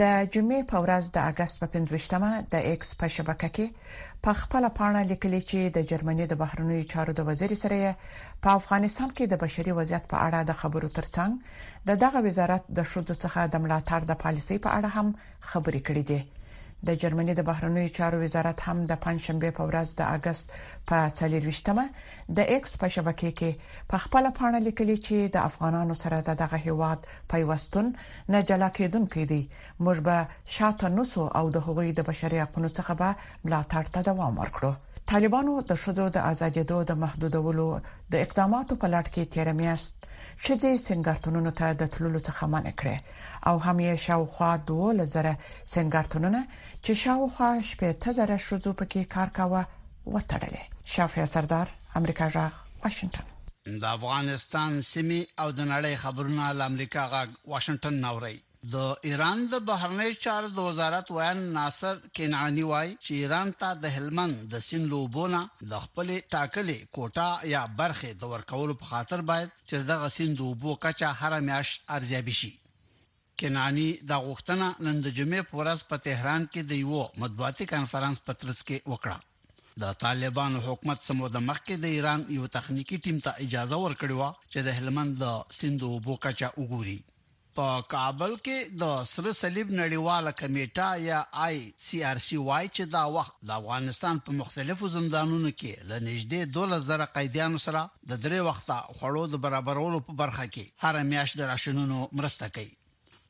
د جمعې په ورځ د اګست په 15 مه د ایکس په شبکه کې په خپل پاڼه لیکلي چې د جرمني د بهرنیو چارو د وزیر سره په افغانستان کې د بشري وضعیت په اړه د خبرو ترڅنګ د دغه وزارت د شوزو څخه د ملاتړ د پالیسۍ په اړه هم خبرې کړې دي د جرمني د بهرنیو چارو وزارت هم د پنځشنبه په ورځ د اگست په 24 مه د ایکس په شبکې کې په خپل پاڼه لیکلي چې د افغانانو سره د دغه هیواد پیوستون نه جلا کیدونکی دی موږ به شاته نسو او د هغوی د بشري حقونو څخه به ملاتړ ته دوام ورکړو طالبانو د شذو د ازادېدو د محدودولو د اقداماتو په لړ کې تیر میاشت شذې سنگارتونونو ته د تللو څخه منع کړې او هم یې شاوخوا 2000 سنگارتونونه چې شاوخوا 16000 شذو پکې کار کاوه وتړلې شافیا سردار امریکا جغ واشنګټن. د افغانستان، سیمې او د نړۍ خبرونه له امریکا غږ واشنګټن نه اورئ. د ایران د بهرنیو چارو د وزارت ویاند ناصر کنعاني وايي چې ایران ته د هلمند د سیند له اوبو نه د خپلې ټاکلې کوټه یا برخې د ورکولو په خاطر باید چې د دغه سیند د اوبو کچه هره میاشت ارزیابي شي. کنعاني دا غوښتنه نن د جمعې په ورځ په تهران کې د یوه مطبوعاتي کنفرانس په ترڅ کې وکړه. د طالبانو حکومت څه موده مخکې د ایران یو تخنیکي ټیم ته اجازه ورکړې وه چې د هلمند د سیند د اوبو کچه وګوري. په کابل کې د سره صلیب نړیواله کمېټه یا آی سي ار سي وايي چې دا وخت د افغانستان په مختلفو زندانونو کې له نږدې دولس زره قیدیانو سره د درې وخته خوړو د برابرولو په برخه کې هره میاشت د راشنونو مرسته کوي.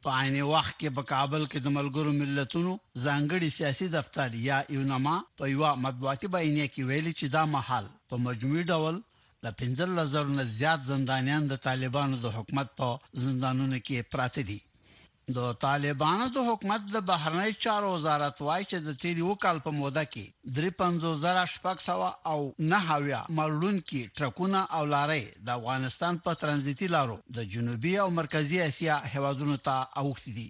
په عین وخت کې په کابل کې د ملګرو ملتونو ځانګړي سیاسي دفتر یا یونما په یوه مطبوعاتي بیانیه کې ویلي چې دا مهال په مجموعي ډول له پنځلس زرو نه زیات زندانیان د طالبانو د حکومت په زندانونو کې پراته دي د طالبانو د حکومت د بهرنیو چارو وزارت وايي چې د تېر یو کال په موده کې درې پنځوس زره شپږ سوه او نهه اویا مړړونکي ټرکونه او لارۍ د افغانستان په ترانزیتي لارو د جنوبي او مرکزي اسیا هېوادونو ته اوښتي دي.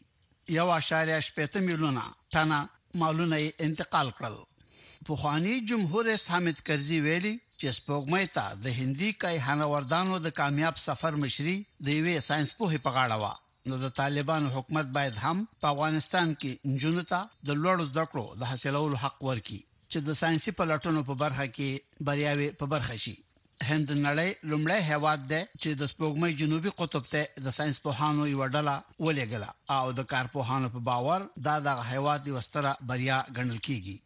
یو اعشاریه شپېته میلیونه ټنه مالونه یې انتقال کړل. پخواني جمهور رئیس حامد کرزي ویلي چې سپوږمۍ ته د هندي کیهانوردانو د کامیاب سفر مشري د یوې ساینسپوهې په غاړه وه. نو د طالبانو حکومت باید هم په افغانستان کې نجونو ته د لوړو زده کړو د حاصلولو حق ورکړي چې د ساينسي پلټنو په برخه کې بریاوي په برخه شي هند نړۍ لومړی هیواد دی چې د سپوږمۍ جنوبي قطب ته د ساينس پوهانو یو ډله ولېګله او د کارپوهانو په باور دا د هیواد یو ستره بریا ګڼل کیږي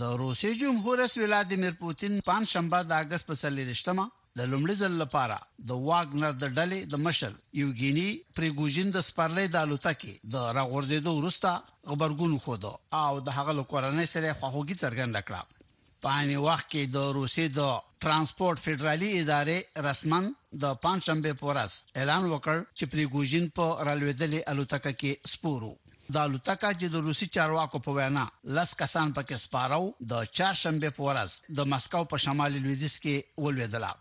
د روسي جمهور رئیس ولادیمیر پوتین پنځ شنبه د اگست په 13مه د لومړي ځل لپاره د واګنر د ډلې د مشر یوګیني پریګوژین د سپرلې د الوتکې د راغورځېدو وروسته غبرګون وښود او د هغه له کورنۍ سره خواخوږي څرګنده کړه په عین وخت کې د روسیې د ترانسپورت فدرالي ادارې رسما د پنځشنبه په ورځ اعلان وکړ چې پریګوژین په رالوېدلې الوتکه کې سپورو دا الوتکه چې د روسي چارواکو په وینا لس کسان پکې سپاره وو، د چهارشنبې په ورځ د مسکو په شمالي لوېدیځ کې ولوېدله.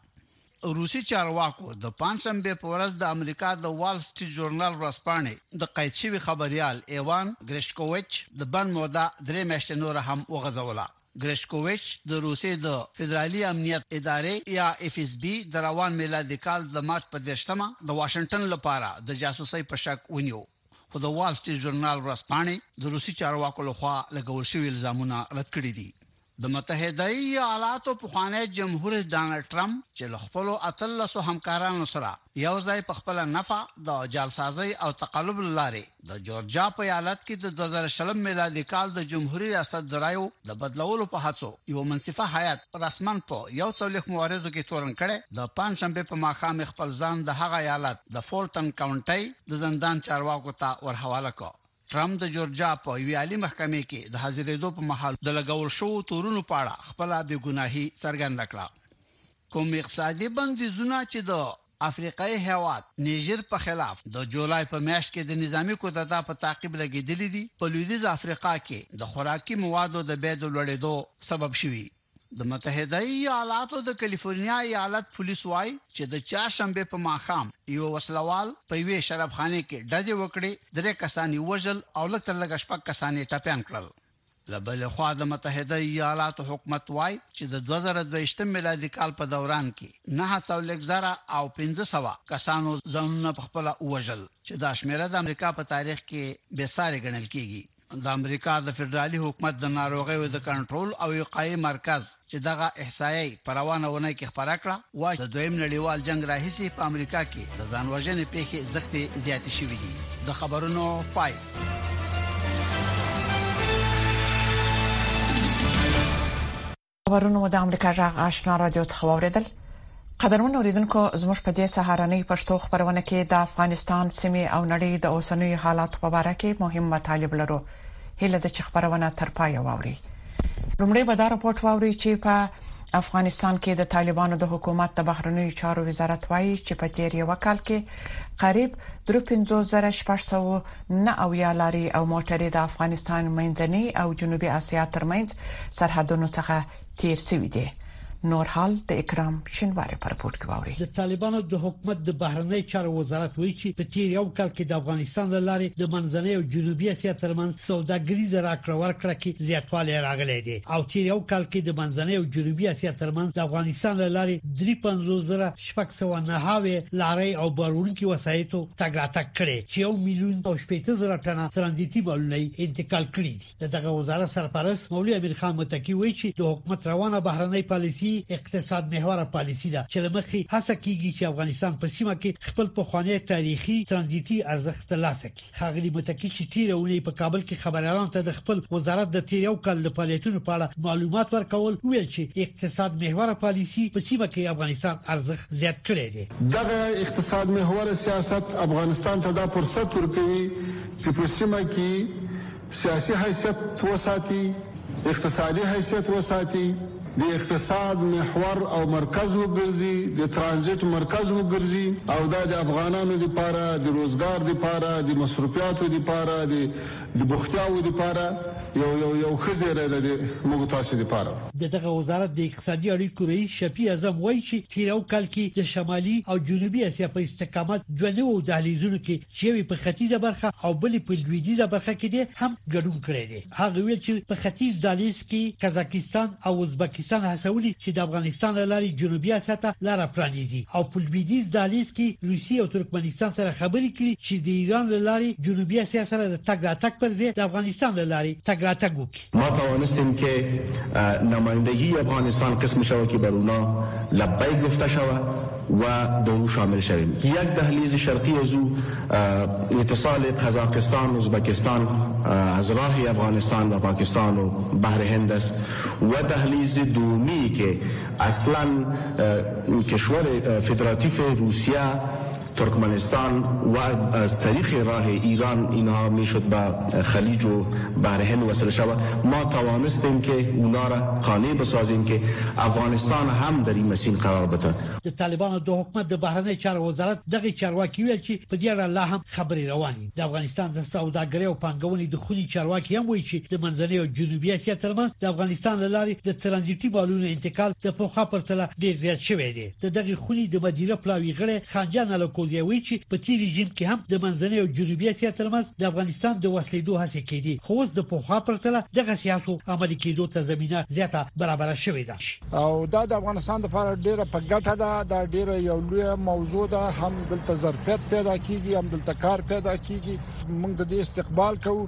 روسي چارواکو د پنجشنبې په ورځ د امریکا د وال سټریټ ژورنال ورځپاڼې د قید شوي خبریال ایوان ګریشکوویچ د بند موده درې میاشتې نوره هم وغځوله. ګریشکوویچ د روسیې د فدرالي امنیت ادارې یا ایف اس بي د روان میلادي کال د مارچ په دېرش مه د واشنګټن لپاره د جاسوسۍ په شک ونیو. خو د وال سټریټ ژورنال ورځپاڼې د روسي چارواکو له خوا لګول شوي الزامونه رد کړي دي. د متحده ایالاتو پخوانی جمهور رئیس ډانلډ ټرمپ چې له خپلو اتلسو همکارانو سره یو ځای په خپله نفع د جعلسازۍ او تقلب له لارې د جورجیا په ایالت کې د دوه زره شلم میلادي کال د جمهوري ریاست د رایو د بدلولو په هڅو یوه منصفه هیئت رسما په یو څلوېښت مواردو کې تورن کړی، د پنجشنبې په ماښام یې خپل ځان د هغه ایالت د فولټن کاونټۍ د زندان چارواکو ته ورحواله کړ ترامپ د جورجیا په یوې عالی محکمې کې د حاضرېدو په مهال د لګول شوو تورونو په اړه خپل بې ګناهي څرګنده کړه کوم اقتصادي بندیزونه چې د افریقای هیواد نیجر په خلاف د جولای په میاشت کې د نظامی کودتا په تعقیب لګیدلې دي په لویدیز افریقا کې د خوراکي موادو د بیې د لوړېدو سبب شوي د متحده ایالاتو د کلیفورنیا ایالت پولیس وايي چې د چهارشنبې په ماښام یو وسلوال په یوې شرابخانې کې ډزې وکړې، درې کسان یې وژل او لږ تر لږه شپږ کسان یې ټپیان کړل. له بلې خوا د متحده ایالاتو حکومت وايي چې د دوه زره دوه میلادي کال په دوران کې نهه څولېک زره او پنځه سوه کسانو ځانونه په خپله ووژل چې دا شمېره د امریکا په تاریخ کې بې سارې ګڼل کېږي. د امریکا د فدرالي حکومت د ناروغیو د کنټرول او وقایې مرکز چې دغه احصایه یې په روانه اونۍ کې خپره کړه وايي، د دویم نړیوال جنګ راهیسې په امریکا کې د ځان وژنې پېښې زښتې زیاتې شوې دي. د خبرونو پای. خبرونه مو د امریکا جغ آشنا رادیو څخه واوریدل قدرمن اوریدونکو زموږ په دې سهارنۍ پښتو خبرونه کې د افغانستان سیمه او نړۍ د اوسنوي حالاتو په اړه کې مهم مطالب لرو هله د خبرونه تر پای واوري لومړی به دا راپورټ واوري چې په افغانستان کې د طالبانو د حکومت د بهرنیو چارو وزارت وایي چې په تیر یو کال کې قریب 35000 شپږ نه اویا لاري او موټرې د افغانستان منځنۍ او جنوبي اسیا ترمنځ سرحدونو څخه تیر شوی دی نور حال د اکرام شینواري پر رپورت کې واوري د طالبانو د حکومت د بهرنۍ چارو وزارت وایي چې په تیر یو کال کې د افغانستان له لارې د منځنۍ او جنوبي اسیا ترمنځ سوداګریزه راکړه ورکړه کې زیاتوالی راغلی دی او تیر یو کال کې د منځنۍ او جنوبي اسیا ترمنځ د افغانستان له لارې 350 زره شپږ سوه نهاوې لارۍ او باروړونکي وسایطو تګ راتګ کړی چې یو میلیون او شپېته زره ټنه ترانزیتي مالونه یې انتقال کړي دي د دغه وزارت سرپرست مولوي امیر خان متقي وایي چې د حکومت روانه بهرنۍ پالیسي اقتصاد محوره پالیسي ده چې له مخې هڅه کیږي چې افغانستان په سیمه کې خپل پخوانی تاریخي ترانزیتي ارزښت ترلاسه کړي ښاغلي متقي چې تیر اونۍ په کابل کې خبريالانو ته د خپل وزارت د تیر یو کال د فعالیتونو په اړه معلومات ورکول ویل چې اقتصاد محوره پالیسی په سیمه کې افغانستان ارزښت زیات کړی دی دغه اقتصاد محوره سیاست افغانستان ته دا فرصت ورکوي چې په سیمه کې سیاسي حیثیت وساتي، اقتصادي حیثیت وساتي، د اقتصاد محور او مرکز وګرځي، د ترانزیټ مرکز وګرځي او دا د افغانانو لپاره د روزګار لپاره، د مصروفیاتو لپاره، د د بوختیاوو لپاره یو یو یو ښه زیری ده د موږ تاسو لپاره. د دغه وزارت د اقتصادي اړیکو رئیس شفیع اعظم وايي چې تیر یو کال کې د شمالي او جنوبي اسیا په استقامت دوه نوو دهلیزونو کې چې یوې په ختیځه برخه او بلې په لویدیځه برخه کې دې هم ګډون کړی دی هغه ویل چې په ختیځ دالیز کې قزاقستان او ازبکستان هڅولي چې د افغانستان له لارې جنوبي اسیا ته لار پرانیزي او په لویدیځ دالیز کې روسیې او ترکمنستان سره خبرې کړي چې د ایران له لارې جنوبي اسیا سره د تګ راتګ پر ځای د افغانستان له لارې تګ راتګ وکړي ما توانستیم که نمایندګی افغانستان قسم شوه که برونا لبیک گفته شوه و در او شامل شویم که یک دهلیز شرقی از او اتصال قزاقستان ازبکستان از راه افغانستان و پاکستان و بحر هند است و دهلیز دومی که اصلا کشور فدراتیف روسیه ترکمنستان وعد از طریق راه ایران اینها میشد به خلیج و بحر هند وصل شود ما توانستیم که اونا را قانع بسازیم که افغانستان هم در این مسیر قرار بتد. د طالبانو د حکومت د بهرنیو چارو وزارت دغې چارواکي وویل چې په دې اړه لا هم خبرې روانې دي. د افغانستان د سوداګرۍ او پانګونې د خونې چارواکي هم وایي چې د منځنۍ او جنوبي اسیا ترمنځ د افغانستان له لارې د ترانزیټي مالونو انتقال د پخوا پرتله ډېر زیات شوی دی. د دغې خونې د مدیره پلاوي غړی خانجان الکوزی وایي چې په تیر رژیم کې هم د منځنۍ او جنوبي اسیا ترمنځ د افغانستان د وصلېدو هڅې کېدې خو اوس د پخوا پرتله دغه سیاسو عملي کېدو ته زمينه زیاته برابره شوې ده او دا د افغانستان لپاره ډیره په ګټه ده دا ډیره یو لوی موضوع ده هم دلته ظرفیت پیدا کیږي هم دلته کار پیدا کیږي موږ د دې استقبال کوو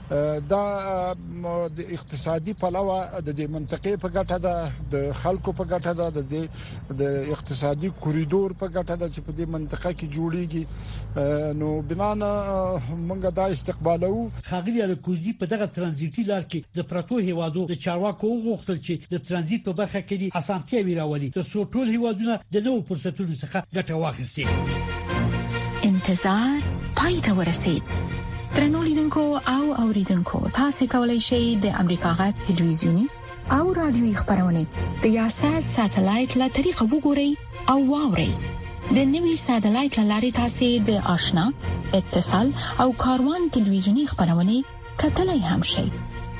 دا د اقتصادي پلوه د دې منطقې په ګټه ده د خلکو په ګټه ده د دې د اقتصادي کوریدور په ګټه ده چې په دې منطقه کې جوړیږي نو بنا نه موږ دا استقبالو خاغلی الکوزي په دغه ترانزیټي لار کې د پرتو هیوادو د چارواکو غوښتل چې د ترانزیټ په برخه کې د اسانتیا وی راولي ترڅو ټول هیوادونه د نوو فرصتونو څخه ګټه واخلي انتظار پای ته ورسید ترنو لیدونکو او اوریدونکو تاسو کولی شئ د امریکا غا ټلویزیونی او رادیوي خبرونه د یاشات ساتلایت له طریقو وګورئ او واورئ د نوي ساتلایت لارې تاسو د آشنا اتصال او کاروان ټلویزیونی خبرونه کتلای هم شئ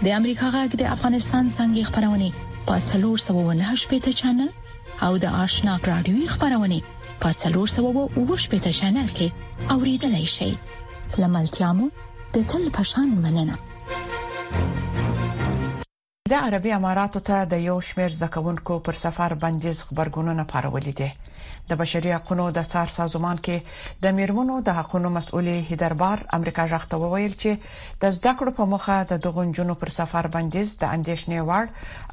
د امریکا غږ د افغانستان څنګه خبرونه په 309 پټ چنل او د آشنا رادیوي خبرونه په 309 پټ چنل کې اوریدلای شئ لملتیا مو د تل پشان مننه د عربي اماراتو ته د یو شمېر ځکونکو پر سفر بندیز خبرګونونه پارولې دي د بشري حقوقو د څار سازمان کې د میرمنو د حقوقو مسؤلې هیدربار امریکا ژغته وویل چې د زده کړو په مخه د دغو جنونو پر سفر بندیز د اندیشنې وړ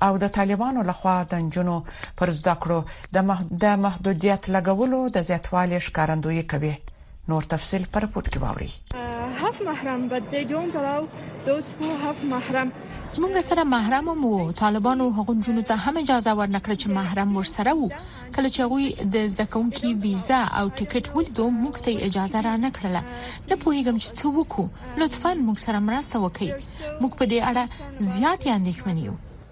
او د طالبانو لخوا د جنونو پر زده کړو د محدودیت لګولو د زیاتوالي ښکارندویي کوي نور تفصيل پر پورت کې واوري هف محرم but they don't allow those who have محرم زمونږ سره محرم مو طالبانو هغو جنو ته هم اجازه ورنکړه چې محرم ورسره وو کله چې غوي د زده کوونکو ویزا او ټیکټ ولیدو موږ ته اجازه را نکړله نه پوهیږم چې څه وکړو لطفا موږ سره مرسته وکړئ موږ په دې اړه زیات اندېښمن یو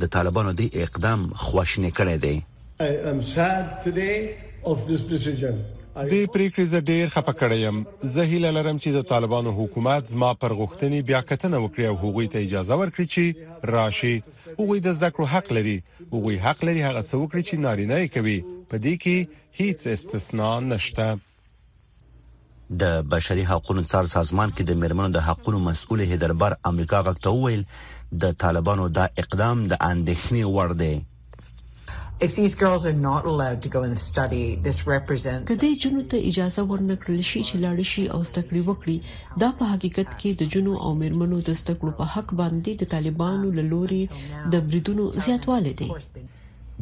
د طالبانو د اقدام خواشنې کړې ده د پریکړې زه ډیر خپه کړی یم زه هیله لرم چې د طالبانو حکومت زما پر غوښتنې بیا کتنه وکړي او هغوی ته اجازه ورکړي چې راشي هغوی د زده کړو حق لري هغوی حق لري هغه څه وکړي چې نارینه یې کوي په دې کې هیڅ استثنا نشته د بشري حقوقو څار سازمان کې د میرمنو د حقوقو مسؤل هیدربر امریکا غږ ته وویل د طالبانو دا اقدام د اندېښنې وړ دی If these girls are not allowed to go and study, this represents که دې جنو ته اجازه ورنکړل شي چې لاړ شي او زده کړې وکړي، دا په حقیقت کې د جنو او میرمنو د زده کړو په حق باندې د طالبانو له لوري د بریدونو زیاتوالی دی.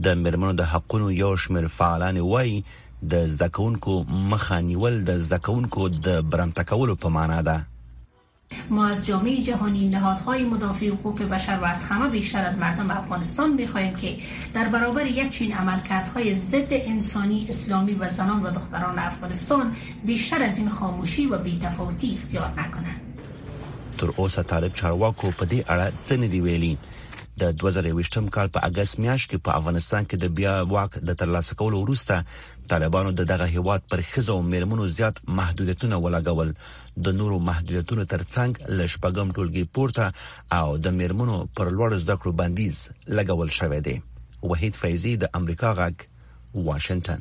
د میرمنو د حقونو یو شمېر فعالان وایي د زده کوونکو مخه نیول د زده کوونکو د برمته کولو په معنا ده ما از جامعه جهانی نهادهای مدافع حقوق بشر و از همه بیشتر از مردم افغانستان میخواهیم که در برابر یک چین عملکردهای ضد انسانی اسلامی و زنان و دختران افغانستان بیشتر از این خاموشی و بیتفاوتی اختیار نکنند تر اوسه طالب چارواکو په دې اړه څه نه دی ویلي د 2020م کال په اگست میاشت کې په افغانستان کې د بیا واک د ترلاسه کولو وروسته طالبانو د دغه هیواد پر خزو او میرمنو زیات محدودیتونه ولګول د نورو محدودیتونو ترڅنګ لشپګم ټولګي پورته او د میرمنو پر لوړ زده کړو بندیز لګول شوې دي وحید فیضی د امریکا غږ واشنگټن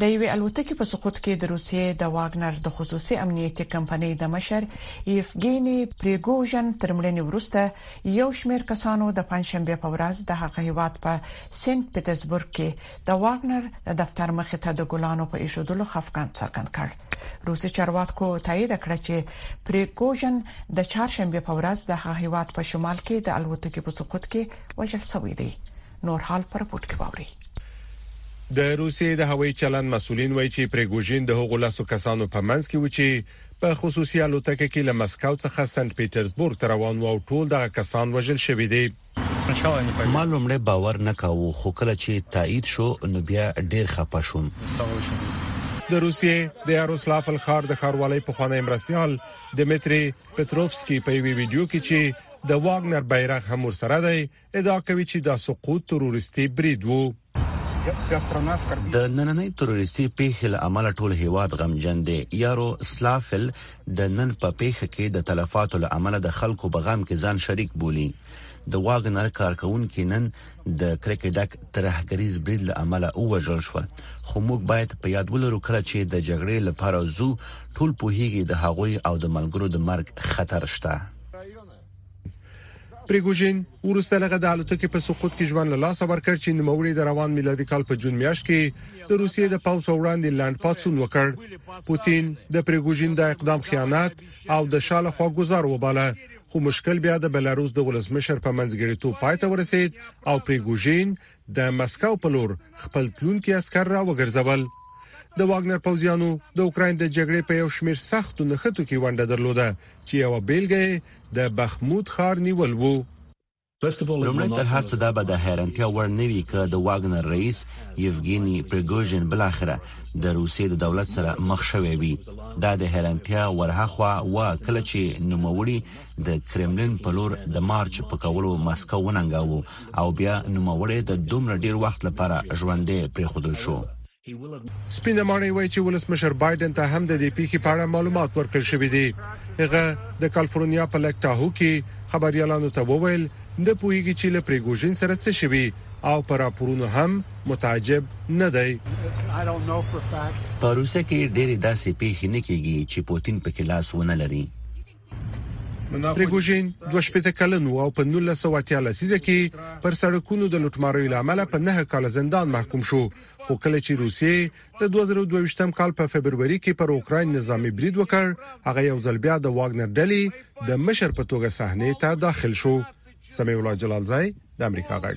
د یوې الوتکې په سقوط کې د روسیې د واګنر د خصوصي امنیتي کمپنۍ د مشر یفګینی پریګوژن تر مړینې وروسته یو شمېر کسانو د پنځشنبه په ورځ د هغه هیواد په سنت پیټرزبورګ کې د واګنر د دفتر مخې ته د ګلانو په ایښودلو خفقان څرګند کړ روسي چارواکو تایید کړ چې پریګوژن د چهارشنبه په ورځ د هغه هیواد په شمال کې د الوتکې په سقوط کې وژل شوی دی نور حال پر پورت کې واوري د روسیې د هوایي چلند مسولین وایي چې پریګوژین د هغو لاسو کسانو په منځ کې و چې په خصوصي الوتکه کې له مسکو څخه سنت پیټرزبورګ ته روان و او ټول دغه کسان وژل شوي دي ما لومړی باور نه کاوه خو کله چې تایید شو نو بیا ډیر خپه شوم د روسیې د یاروسلاف الخار د ښاروالۍ په خوانی مرستيال دمتري پتروفسکي په وی ویډیو کې چې د واګنر بیرغ هم ورسره دی ادعا کوي چې دا سقوط تروریستي برید وو. د نننۍ تروریستي پیښې له امله ټول هیواد غمجن دی یارو سلافل د نن په پیښه کې د تلفاتو له امله د خلکو په غم کې ځان شریک بولی د واګنر کارکونکو نن د کرکې ډک ترهګریز برید له امله ووژل شو خو موږ باید په یاد ولرو کله چې د جګړې لپاره زو ټول په هیګي د هغوی او د ملګرو د مرګ خطر شته پریګوژین ورسته لغه د الوتکې په سقوط کې ژوند له لاسه ورکړ چې نوموړي د روان میلادي کال په جون میاشت کې د روسیې د پوځ وړاندې لاند پاتون وکړ پوتین د پریګوژین د اقدام خیانت او د شاله خوا گزار وباله خو مشکل بیا د بلاروس د ولسمشر په منځګړیتوب پای ته ورسید او پریګوژین د مسکو په لور خپل تلونکي عسكر را وګرځول د واګنر پوځیانو د اوکراین د جګړې په یو شمیر سختو نښتو کې ونډه درلوده چې یو بیلګه د بخمود خار نیول وو لومړی تر هر څه دا به د حیرانتیا وړ نه وي که د واګنر رئیس یفګینی پریګوژن بل اخره د روسیې د دولت سره مخ شوی وي دا د حیرانتیا ورهخوا و کله چې نوموړي د کرملین په لور د مارچ په کولو مسکو وننګاوه او بیا نوموړی د دومره ډیر وخت لپاره ژوندې پریخودل شو سپینه ماڼۍ وایي چې ولسمشر بایدن ته هم د دې پیښې په اړه معلومات ورکړل شوې دي هغه د کالیفورنیا په لک ټاهو کې خبريالانو ته وویل د پوهیږي چې له پریګوژن سره څه شوي او پر راپورونو هم متعجب نه دی په روسیه کې ډېری داسې پیښې نه کیږي چې پوتین په کې لاس ونه لري پریګوژین 28 کلن او په 1980 لسیزه کې پر سړکونو د لوټمارۍ لامل په نه کال زندان محکوم شو خو کله چې روسیې د 2022 کال په فبرवरी کې پر اوکرين نظامی برید وکړ هغه یو ځل بیا د واګنر ډلې د مشر په توګه صحنه ته داخل شو سمي الله جلال زای د امریکا غږ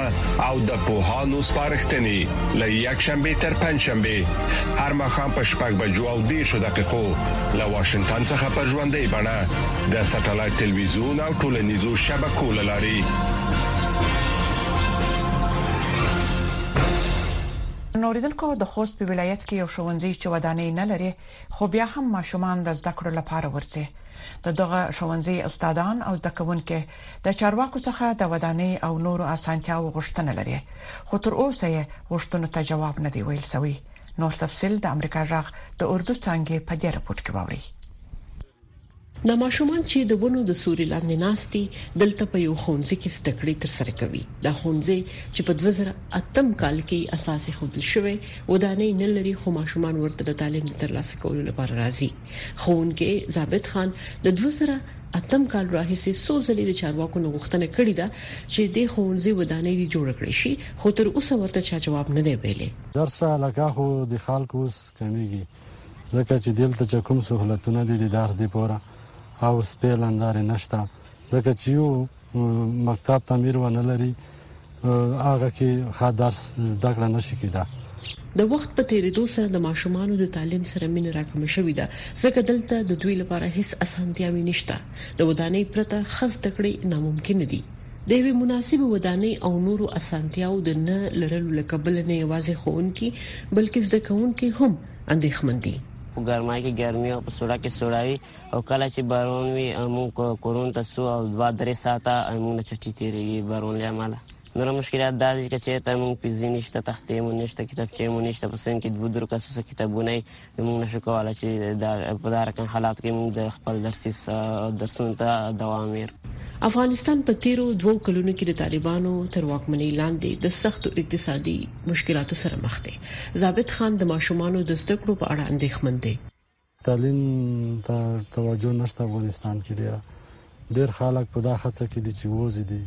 او د پوهانو سپارښتنې له یک شنبه تر پنځ شنبه هر مخام په شپږ بجو او دیشو دقیقو له واشنگټن څخه پر ژوندۍ بڼه د سټلایټ ټلویزیون او ټولنیزو شبکو لاري نوریدونکو د خوست په ولایت کې یو شونځي چې ودانۍ نه لري خو بیا هم ماشومان د زده کړو لپاره ورځي د دغه شونځي استادان او زده کوونکو د چارواکو څخه د ودانۍ او نورو اسانتیاو غوښتنه لري خو تر اوسه یې غوښتنو ته جواب نه دی ویل شوی نور تفصيل د امریکا جغ د اردو څنګه په دې رپورت کې ووري د ماشومان چې د ونو د سوري لاندې ناشتي دلته په یو خونځي کې ستکړې تر سره کوي دا خونځي چې په 2008 کال کې اساسي خودل شوی ودانې نه لري خو ماشومان ورته د تعلیم ترلاسه کولو لپاره راځي خونکې ثابت خان د 2000 اتم کال راهیسې څو ځلې د چارواکو نه غوښتنه کړې ده چې د ښوونځي ودانۍ دې جوړ کړې شي خو تر اوسه ورته چا جواب نه دی ویلې. درس علاقه خو د خالکو اوس کمیږي ځکه چې دلته چه کوم سهولتونه دې د درس دې پوره او سپې لندارې نشته ځکه چې یو مکتب تعمیر و نه لري هغه کې ښه درس زده کړه نشي کېده د وخت په تیریدو سره د ماشومانو د تعلیم سره مینه راکمه شوې ده ځکه دلته د دوی لپاره هیڅ اسانتیاوې نشته د ودانۍ پرته خز تکړې ناممکن دي د یوې مناسبې ودانۍ او نورو اسانتیاو د نه لرلو لکبل نه یوازې خوونکي بلکې زده کوونکي هم اندېښمن دي په ګرمای کې ګرمي او په سوړه کې سوړاوي او کله چې بارون وي موږ کورونو ته څو او دوه درې ساعته موږ له چټي تېرېږي بارون له امله نور مشکلات دا دي چې چېرته موږ پیزې نشته تختې مو نشته کتابچې مو نشته په سن کې دوه درو کسوسه کتابونه نو موږ نشو کولی چې دا په دا رقم حالات کې موږ د خپل درسي درسونو ته دوام ورکړو افغانستان په تیرو دوو کلونو کې د طالبانو تر واکمنۍ لاندې د سختو اقتصادي مشکلاتو سره مخ دی ضابط خان د ماشومانو د زده کړو په اړه اندېښمن دی تعلیم ته توجه نشته افغانستان کې ډیره ډیر خلک په دا خڅه کې دي چې ووزي دي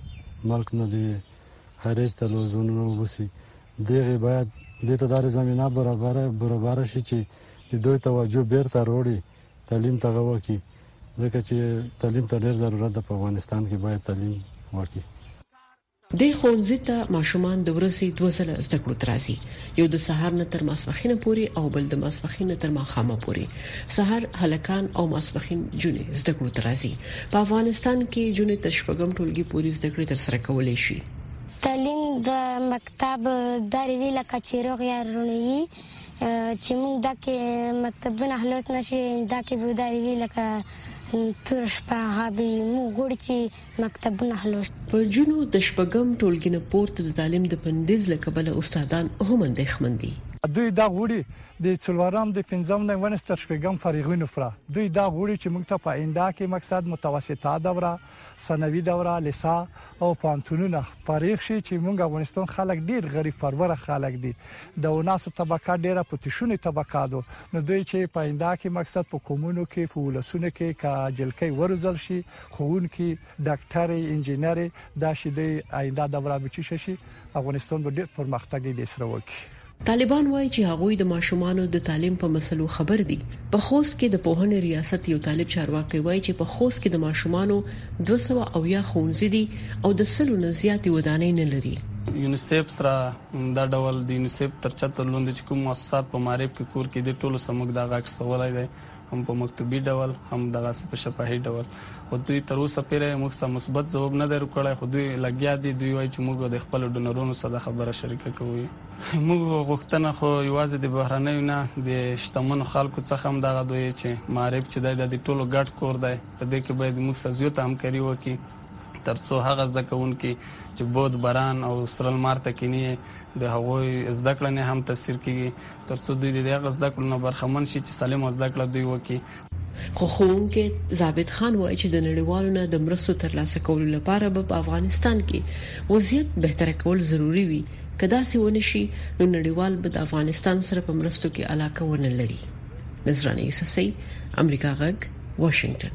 ملک نه دی خارج ته لوزونه وبسي دغه باید د ته دار زمينه برابر برابر شي چې د دوی توجه بیرته وروړي تعلیم ته غوکي ځکه چې تعلیم ته ډیر ضرورت ده په افغانستان کې باید تعلیم وکړي دې ښوونځي ته ماشومان د ورځې دوه ځله زده کړو ته راځي، یو د سهار نه تر ماسپښینه پورې او بل د ماسپښین نه تر ماښامه پورې. سهار هلکان او ماسپښین جونې زده کړو ته راځي. په افغانستان کې جونې تر شپږم ټولګي پورې زده کړې تر سره کولای شي. تعلیم د مکتب دارې وي لکه چې روغ یا روڼې یي چې موږ دا کې مکتبونه خلاص نشي دا کې به دارې وي لکه توره شپه هغه به موږ غوړ چې مکتبونه حلول. په نجونو د شپږم ټولګي نه پورته د تعلیم د بندیز له کبله استادان هم اندېښمن دي. دوی دا غوړي د څلورم د پنځم نه ونس تر شپږم فارغوي نفره دوی دا غوړي چې موږ ته په اینده کې مقصد متوسطه دوره، ثانوي دوره، لیسه او پوهنتونونه فارغ شي چې موږ افغانستان خلک ډیر غریب پروره خلک دي د وناسو طبقه ډیره په تشونې طبقه دو نو دوی چې په اینده کې مقصد په قومونو کې په ولسونو کې که جلکۍ وروزل شي ښوونکي ډاکټر انجنیر دا شي د آینده دوران به چی شي افغانستان به ډیر پرمختګ دی سره وکړي. طالبان وايي چې هغوی د ماشومانو د تعلیم په مسلو خبر دي. په خوست کې د پوهنې ریاست یو طالب چارواکی وايي چې په خوست کې د ماشومانو دوه سوه اویا ښوونځي دي او د سلو نه زیاتې ودانۍ نه لري. یونیسیف سره دا ډول د یونیسیف تر چتر لوندې چې کوم موسسات په معریب کې کور کې دي ټولو سره موږ دا غږ رسولی دی. هم په مکتوبي ډول هم دغسې په شفاهي ډول خو دوی تر اوسه پورې موږ څه مثبت ځواب نه دی ورکړی خو دوی لګیا دي دوی وایي چې موږ د خپلو ډونرونو سره دا خبره شریکه کوو موږ غوښتنه خو یوازې د بهرنیو نه د شتمنو خلکو څخه هم دغه دوی چې معارف چې دی د ټولو ګډ کور دی په دې کې باید موږ سره زیاته همکاري وکړي ترڅو هغه زده کوونکي چې بود بران او سرل مار ته کینی د هغوی زده کړنې هم تفسیر کېږي، تر څو دوی دې د هغه زده کړو نه برخمن شي چې سالمه زده کړه دوی وکړي. خو ښوونکی ضابط خان وايي چې د نړیوالو نه د مرستو ترلاسه کولو لپاره به په افغانستان کې وضعیت بهتره کول ضروري وي، که داسې ونه شي، نو نړیوال به د افغانستان سره په مرستو کې علاقه ونه لري. نذرانه یوسفزۍ، امریکا غږ، واشنګټن.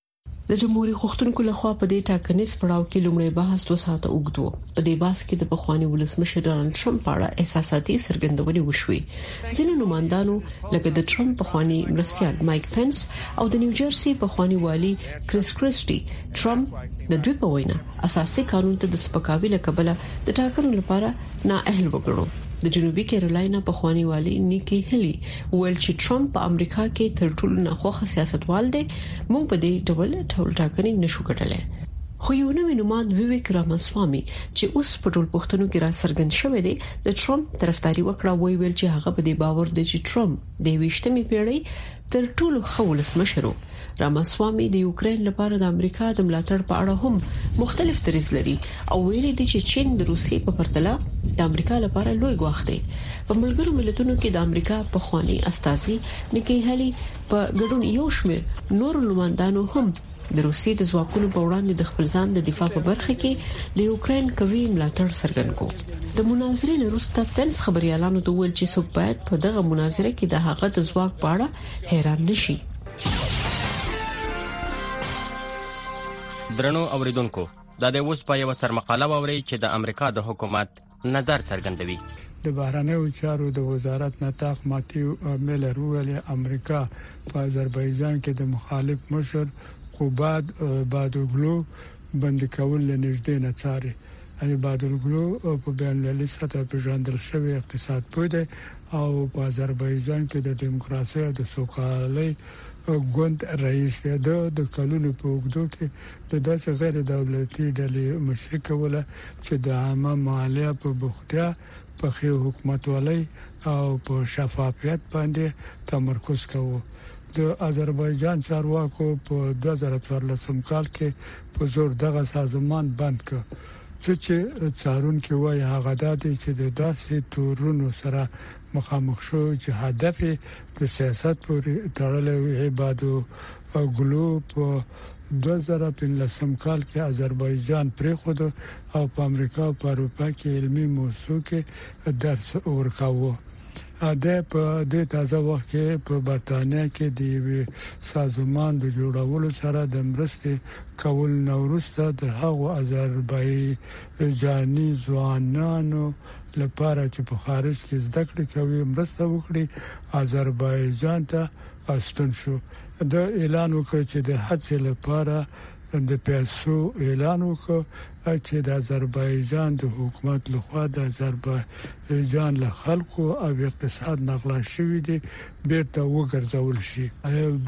د جمهوریت غوښتونکو لخوا په دې ټاکنیز پړاو کې لومړی بحث دوه ساعته اوږد و په دې بحث کې د پخوانی ولسمشر ډونالد ټرمپ په اړه احساساتي څرګندونې وشوې ځینو نوماندانو لکه د ټرمپ پخوانی مرستيال مایک پنس او د نیوجرسي پخوانی والی کریس کریسټي ټرمپ د دوی په وینا اساسي قانون ته د سپکاوي لکبله د ټاکنو لپاره نااهل وګړو د جنوبي کیرولاینا پخوانی والي نیکی هلی ویل چې ترامپ په امریکا کې تر ټولو ناخوخه سیاستوال دی موږ په دې ډول ټول ټاکنې نشو ګټلای خو یو نوې نوماند ویویک رامسوامي چې اوس په ټول پښتنو کې را څرګند شوې دی د ترامپ طرفداري وکړه وی ویل چې هغه په دې باور دی چې ترامپ د 20مې پیړۍ تر ټولو ښه ولسمشر و. راماسوامي د یوکراین لپاره د امریکا د ملاتړ په اړه هم مختلف دریځ لري او ویلي دي چې چین د روسیې په پرتله د امریکا لپاره لوی ګواښ دی. په ملګرو ملتونو کې د امریکا پخواني استازي نیکي هلي په ګډون یو شمېر نورو نوماندانو هم د روسیې د ځواکونو په وړاندې د خپل ځان د دفاع په برخه کې د یوکرين قوي ملاتړ څرګند کو د مناظرې نه روسته پنس خبريالانو ته ویل چې څوک باید په دغه مناظره کې د هغه د ځواک په اړه حیران نشي درنو اوریدونکو دا د اوس په یو سرمقاله ووري چې د امریکا د حکومت نظر څرګندوي. د بهرنیو چارو د وزارت نطاق ماتیو میلر وویل، امریکا په اذربایجان کې د مخالف مشر قوباد عبادوګلو بندي کول له نږدې نه څاري. عبادوګلو په بین المللي سطح پېژندل شوی اقتصادپوه دی او په اذربایجان کې د ډیموکراسۍ او د سوکالۍ ګوند رئیس دی. ده د کلونو په اوږدو کې د داسې غیر دولتي ډلې مشري کوله چې د عامه ماليه په بوختيا، په ښې حکومتولۍ او په شفافيت باندې تمرکز کاوه. د اذربایجان چارواکو په دوه زره څوارلسم کال کې په زور دغه سازمان بند کړ، څه چې څارونکي وايي هغه دا دی چې د داسې تورونو سره مخامخ شو چې هدف یې د سیاست پورې تړلی وي عبادو ګلو په 2015 کال کې آذربایجان پریخود او په امریکا او په اروپا کې علمي موسسو کې درس ورکاوه د په دې تازه وخت کې په برتانیا کې د یوې سازمان د جوړولو سره د مرستې کول نورسته د هغو آذربایجان ځاني ځوانانو لپاره چې په خارج کې زده کړې کوي مرسته وکړي آذربایجان ته استون شو د اعلان وکړ چې د هڅې لپاره د پیسو اعلان وکړ چې د آذربایجان د حکومت لخوا د آذربایجان له خلکو او اقتصاد نغلا شوې دي بیرته وګرځول شي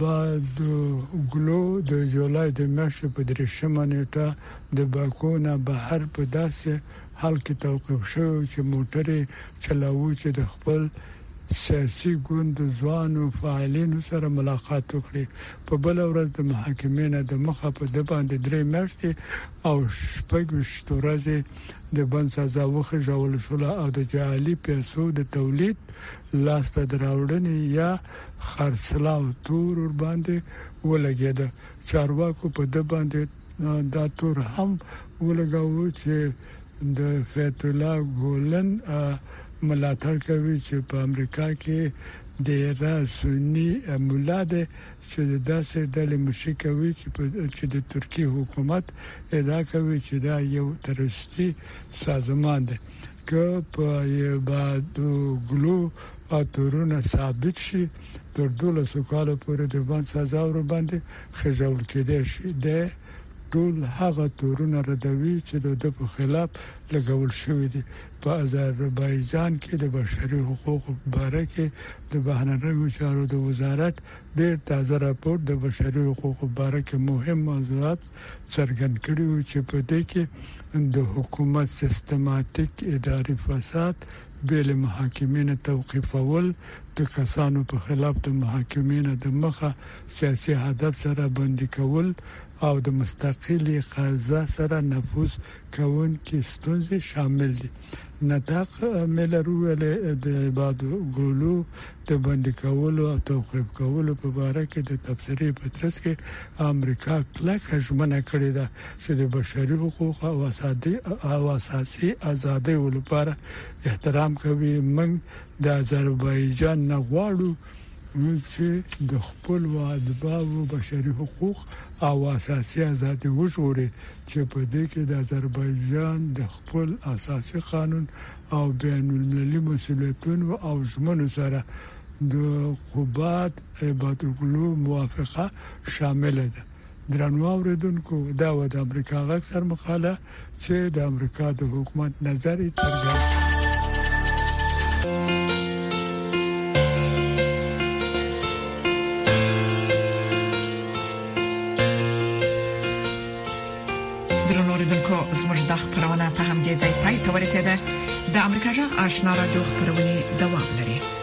بعد ګلو د جولای د میاشتې په 3 نیټه د باکو نه بهر په داسې حال کې توقیف شوی و چې موټر یې چلاوه چې د خپل سیاسي ګوند ځوانو فعالینو سره ملاقات وکړي. په بله ورځ د محاکمې نه د مخه په ده باندې درې میاشتې او شپږ ویشت ورځې د بند سزا وخېژول شوله او د جعلي پیسو د تولید، لاسته د راوړنې یا خرڅلاو تور ورباندې ولګېده. چارواکو په ده باندې. دا تور هم ولګاوه چې د فیت الله ګولن ملاتړ کوي چې په امریکا کې د را سنی مولا ده چې د داسې ډلې مشري کوي چې په چې د ترکی حکومت ادعا کوي چې دا یو تروریستي سازمان ده که په یبادو ګلو او تورونه ثابت شي تر 12 کال پورې د باندې سزا ور باندې خېژول کېدای شي، دی ټول هغه تورونه ردوي چې د ده په خلاف لګول شوي دي. په اذربایجان کې د بشري حقوقو په باره کې د بهرنیو چارو د وزارت ډېر تازه راپور د بشري حقوقو په باره کې مهم موضوعات څرګند کړي وو چې په دې کې د حکومت سیستماتیک اداري فساد، بې له محاکمې نه توقیفول، د کسانو په خلاف د محاکمې نه د مخه سیاسي هدف سره بندي کول او د مستقلي قضا سره نفوذ کوونکي ستونزې شامل دي. نطاق میلر وویل، د عباد ګلو د بندي کولو او توقیف کولو په باره کې د تبصرې په ترڅ کې امریکا کلکه ژمنه کړې ده چې د بشري حقوقو او اساسي ازادیو لپاره احترام کوي، موږ د اذربایجان نه غواړو چې د خپلو اتباعو بشري حقوق او اساسي ازادۍ وژغوري چې په دې کې د اذربایجان د خپل اساسي قانون او بین المللي مسولیتونو او ژمنو سره د قبات عبادتګلو موافقه شامله ده. درنو اوریدونکو دا و د امریکا غږ سر مقاله چې د امریکا د حکومت نظر یې څرګند درنو اوریدونکو زموږ د خبرونه په همدې ځای پای ته ورسیده د امریکا جغ آشنا را دوه خبرونه دوام لري